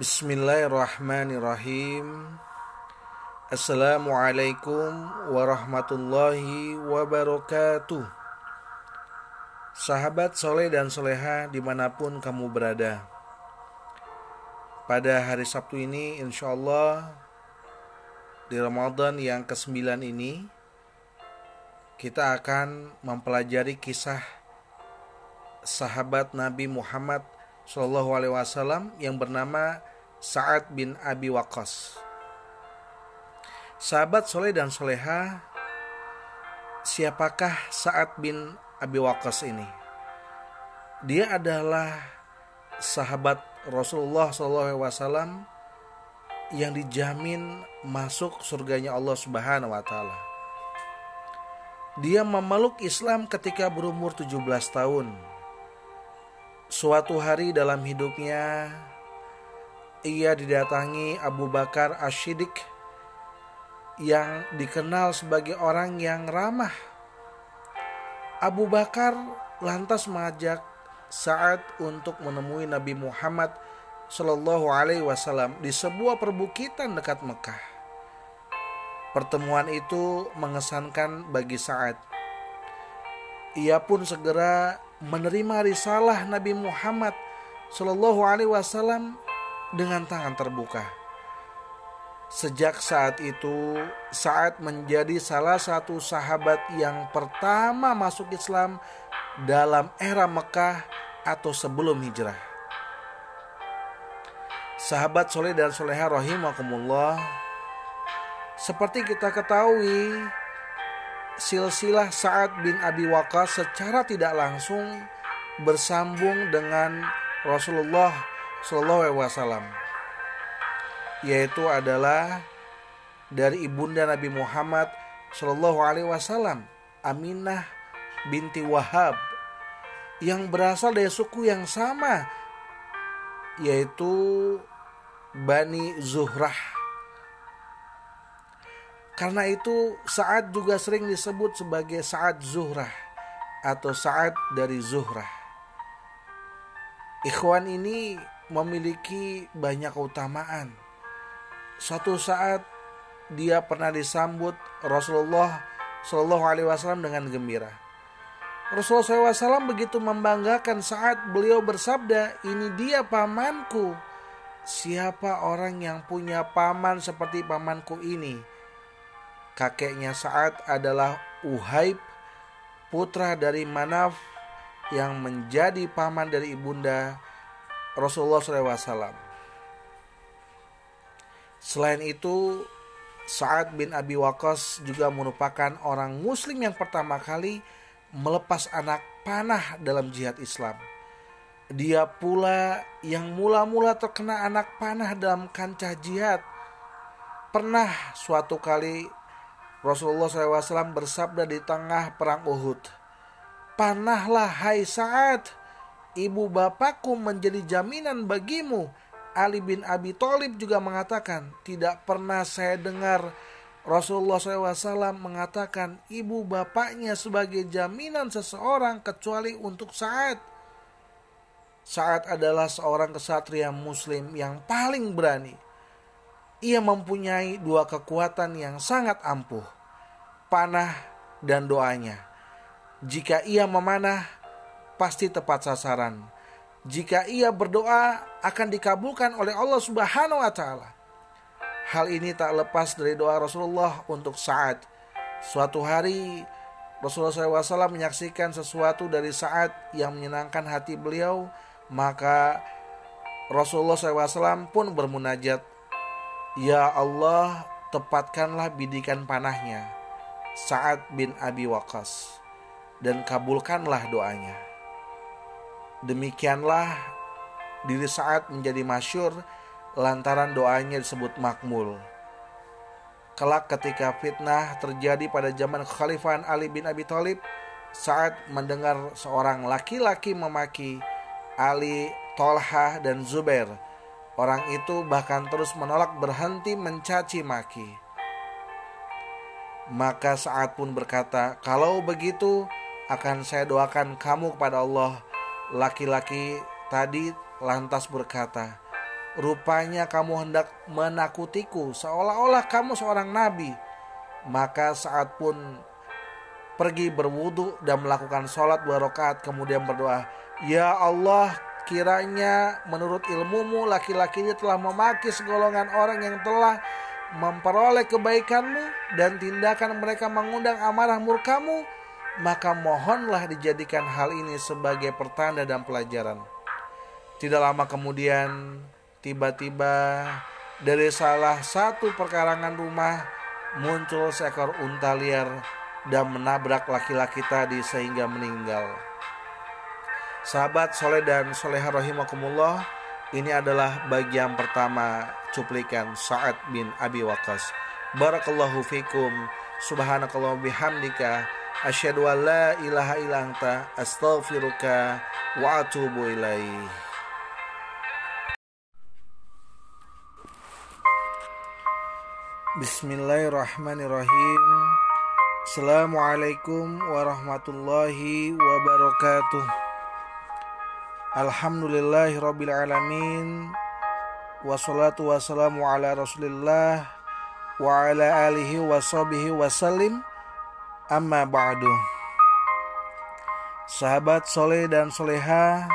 Bismillahirrahmanirrahim. Assalamualaikum warahmatullahi wabarakatuh. Sahabat soleh dan soleha di mana pun kamu berada. Pada hari Sabtu ini insya Allah Di Ramadan yang ke-9 ini Kita akan mempelajari kisah Sahabat Nabi Muhammad Shallallahu Alaihi Wasallam yang bernama Sa'ad bin Abi Waqqas. Sahabat soleh dan soleha, siapakah Sa'ad bin Abi Waqqas ini? Dia adalah sahabat Rasulullah SAW yang dijamin masuk surganya Allah Subhanahu wa taala. Dia memeluk Islam ketika berumur 17 tahun Suatu hari dalam hidupnya ia didatangi Abu Bakar Ashidik yang dikenal sebagai orang yang ramah. Abu Bakar lantas mengajak saat untuk menemui Nabi Muhammad Shallallahu Alaihi Wasallam di sebuah perbukitan dekat Mekah. Pertemuan itu mengesankan bagi Saad. Ia pun segera menerima risalah Nabi Muhammad Shallallahu Alaihi Wasallam dengan tangan terbuka. Sejak saat itu, saat menjadi salah satu sahabat yang pertama masuk Islam dalam era Mekah atau sebelum hijrah. Sahabat soleh dan soleha rahimakumullah, seperti kita ketahui, silsilah Sa'ad bin Abi Waqqas secara tidak langsung bersambung dengan Rasulullah Shallallahu Alaihi Wasallam, yaitu adalah dari ibunda Nabi Muhammad Shallallahu Alaihi Wasallam, Aminah binti Wahab, yang berasal dari suku yang sama, yaitu Bani Zuhrah karena itu saat juga sering disebut sebagai saat Zuhrah atau saat dari Zuhrah. Ikhwan ini memiliki banyak keutamaan. Suatu saat dia pernah disambut Rasulullah Shallallahu Alaihi Wasallam dengan gembira. Rasulullah SAW begitu membanggakan saat beliau bersabda, ini dia pamanku. Siapa orang yang punya paman seperti pamanku ini? Kakeknya saat adalah Uhaib, putra dari Manaf yang menjadi paman dari ibunda Rasulullah SAW. Selain itu, Sa'ad bin Abi Waqqas juga merupakan orang muslim yang pertama kali melepas anak panah dalam jihad Islam. Dia pula yang mula-mula terkena anak panah dalam kancah jihad. Pernah suatu kali Rasulullah SAW bersabda di tengah perang Uhud. Panahlah hai saat ibu bapakku menjadi jaminan bagimu. Ali bin Abi Thalib juga mengatakan, tidak pernah saya dengar Rasulullah SAW mengatakan ibu bapaknya sebagai jaminan seseorang kecuali untuk saat. Saat adalah seorang kesatria muslim yang paling berani ia mempunyai dua kekuatan yang sangat ampuh, panah dan doanya. Jika ia memanah, pasti tepat sasaran. Jika ia berdoa, akan dikabulkan oleh Allah Subhanahu wa Ta'ala. Hal ini tak lepas dari doa Rasulullah untuk saat suatu hari Rasulullah SAW menyaksikan sesuatu dari saat yang menyenangkan hati beliau, maka Rasulullah SAW pun bermunajat Ya Allah, tepatkanlah bidikan panahnya, Sa'ad bin Abi Waqqas, dan kabulkanlah doanya. Demikianlah diri Sa'ad menjadi masyur lantaran doanya disebut makmul. Kelak ketika fitnah terjadi pada zaman kekhalifahan Ali bin Abi Thalib, saat mendengar seorang laki-laki memaki Ali, Tolhah, dan Zubair Orang itu bahkan terus menolak berhenti mencaci maki. Maka saat pun berkata, "Kalau begitu, akan saya doakan kamu kepada Allah." Laki-laki tadi lantas berkata, Rupanya kamu hendak menakutiku seolah-olah kamu seorang nabi. Maka saat pun pergi berwudu dan melakukan sholat dua rakaat kemudian berdoa, Ya Allah, kiranya menurut ilmumu laki-laki ini telah memaki segolongan orang yang telah memperoleh kebaikanmu dan tindakan mereka mengundang amarah murkamu, maka mohonlah dijadikan hal ini sebagai pertanda dan pelajaran. Tidak lama kemudian, tiba-tiba dari salah satu perkarangan rumah muncul seekor unta liar dan menabrak laki-laki tadi sehingga meninggal. Sahabat soleh dan soleha rahimakumullah, ini adalah bagian pertama cuplikan Sa'ad bin Abi Waqqas. Barakallahu fikum, subhanakallah bihamdika, asyhadu an la ilaha illa anta, astaghfiruka wa atubu ilaih. Bismillahirrahmanirrahim. Assalamualaikum warahmatullahi wabarakatuh Alhamdulillahi rabbil alamin Wassalatu wassalamu ala rasulillah Wa ala alihi wa sahbihi wasallim Amma ba'du Sahabat soleh dan soleha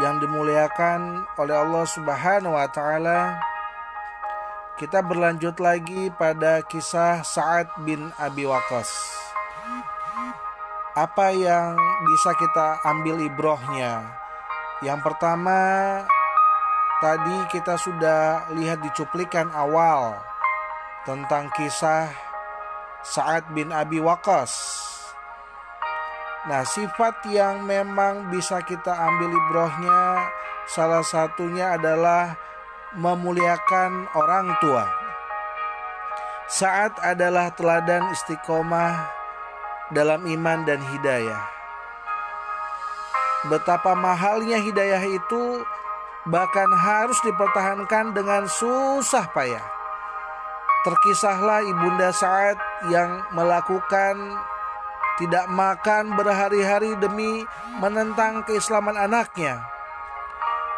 Yang dimuliakan oleh Allah subhanahu wa ta'ala kita berlanjut lagi pada kisah Sa'ad bin Abi Waqqas. Apa yang bisa kita ambil ibrohnya? Yang pertama, tadi kita sudah lihat di cuplikan awal tentang kisah Sa'ad bin Abi Waqqas. Nah, sifat yang memang bisa kita ambil ibrohnya salah satunya adalah memuliakan orang tua. Saat adalah teladan istiqomah dalam iman dan hidayah. Betapa mahalnya hidayah itu bahkan harus dipertahankan dengan susah payah. Terkisahlah ibunda Saat yang melakukan tidak makan berhari-hari demi menentang keislaman anaknya.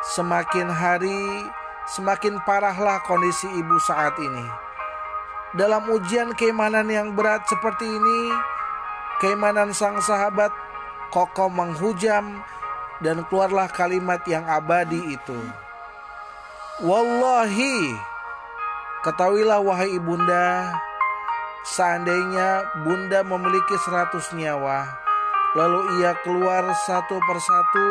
Semakin hari semakin parahlah kondisi ibu saat ini. Dalam ujian keimanan yang berat seperti ini, keimanan sang sahabat kokoh menghujam dan keluarlah kalimat yang abadi itu. Wallahi, ketahuilah wahai ibunda, seandainya bunda memiliki seratus nyawa, lalu ia keluar satu persatu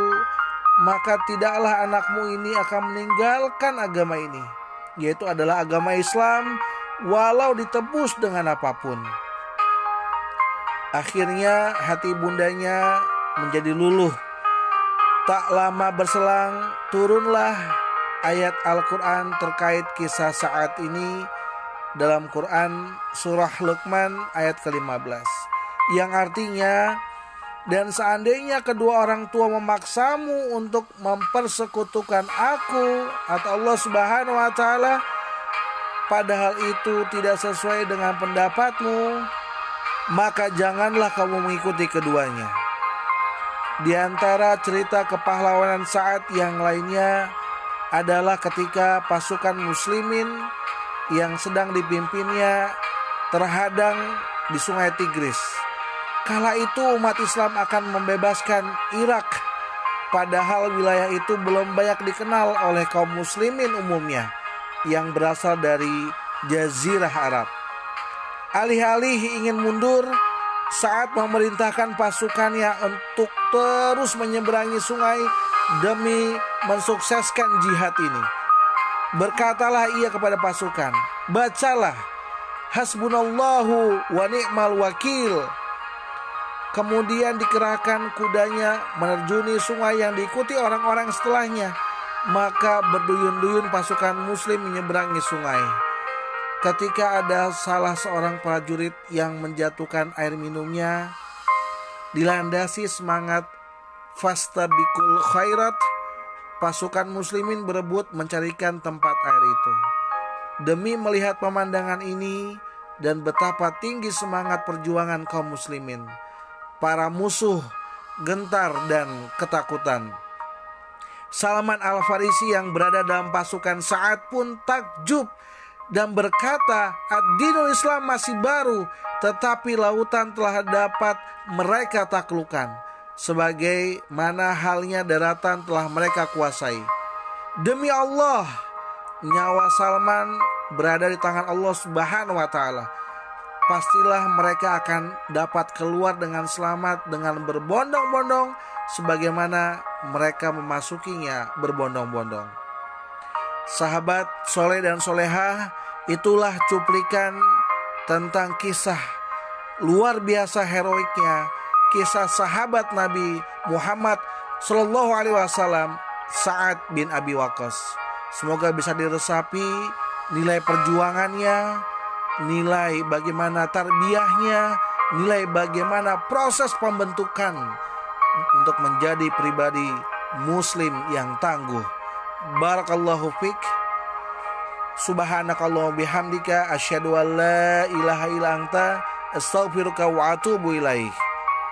maka tidaklah anakmu ini akan meninggalkan agama ini, yaitu adalah agama Islam, walau ditebus dengan apa pun. Akhirnya hati bundanya menjadi luluh. Tak lama berselang turunlah ayat Al-Quran terkait kisah saat ini dalam Quran surah Luqman ayat ke-15 yang artinya dan seandainya kedua orang tua memaksamu untuk mempersekutukan aku atau Allah Subhanahu wa taala padahal itu tidak sesuai dengan pendapatmu, maka janganlah kamu mengikuti keduanya. Di antara cerita kepahlawanan saat yang lainnya adalah ketika pasukan muslimin yang sedang dipimpinnya terhadang di sungai Tigris. Kala itu umat Islam akan membebaskan Irak. Padahal wilayah itu belum banyak dikenal oleh kaum muslimin umumnya Yang berasal dari Jazirah Arab. Alih-alih ingin mundur saat memerintahkan pasukannya untuk terus menyeberangi sungai demi mensukseskan jihad ini. Berkatalah ia kepada pasukan, bacalah Hasbunallahu wa ni'mal wakil Kemudian dikerahkan kudanya menerjuni sungai yang diikuti orang-orang setelahnya. Maka berduyun-duyun pasukan muslim menyeberangi sungai. Ketika ada salah seorang prajurit yang menjatuhkan air minumnya, dilandasi semangat fastabikul khairat, pasukan muslimin berebut mencarikan tempat air itu. Demi melihat pemandangan ini dan betapa tinggi semangat perjuangan kaum muslimin para musuh gentar dan ketakutan. Salman Al-Farisi yang berada dalam pasukan saat pun takjub dan berkata, "Ad-dinul Islam masih baru, tetapi lautan telah dapat mereka taklukkan, sebagai mana halnya daratan telah mereka kuasai." Demi Allah, nyawa Salman berada di tangan Allah Subhanahu wa taala. Pastilah mereka akan dapat keluar dengan selamat dengan berbondong-bondong sebagaimana mereka memasukinya berbondong-bondong. Sahabat soleh dan soleha, itulah cuplikan tentang kisah luar biasa heroiknya kisah sahabat Nabi Muhammad Shallallahu Alaihi Wasallam Saad bin Abi Waqqas. Semoga bisa diresapi nilai perjuangannya, nilai bagaimana tarbiyahnya, nilai bagaimana proses pembentukan untuk menjadi pribadi muslim yang tangguh. Barakallahu fiik. Subhanakallah bihamdika asyhadu an la ilaha illa anta astaghfiruka wa atubu ilaih.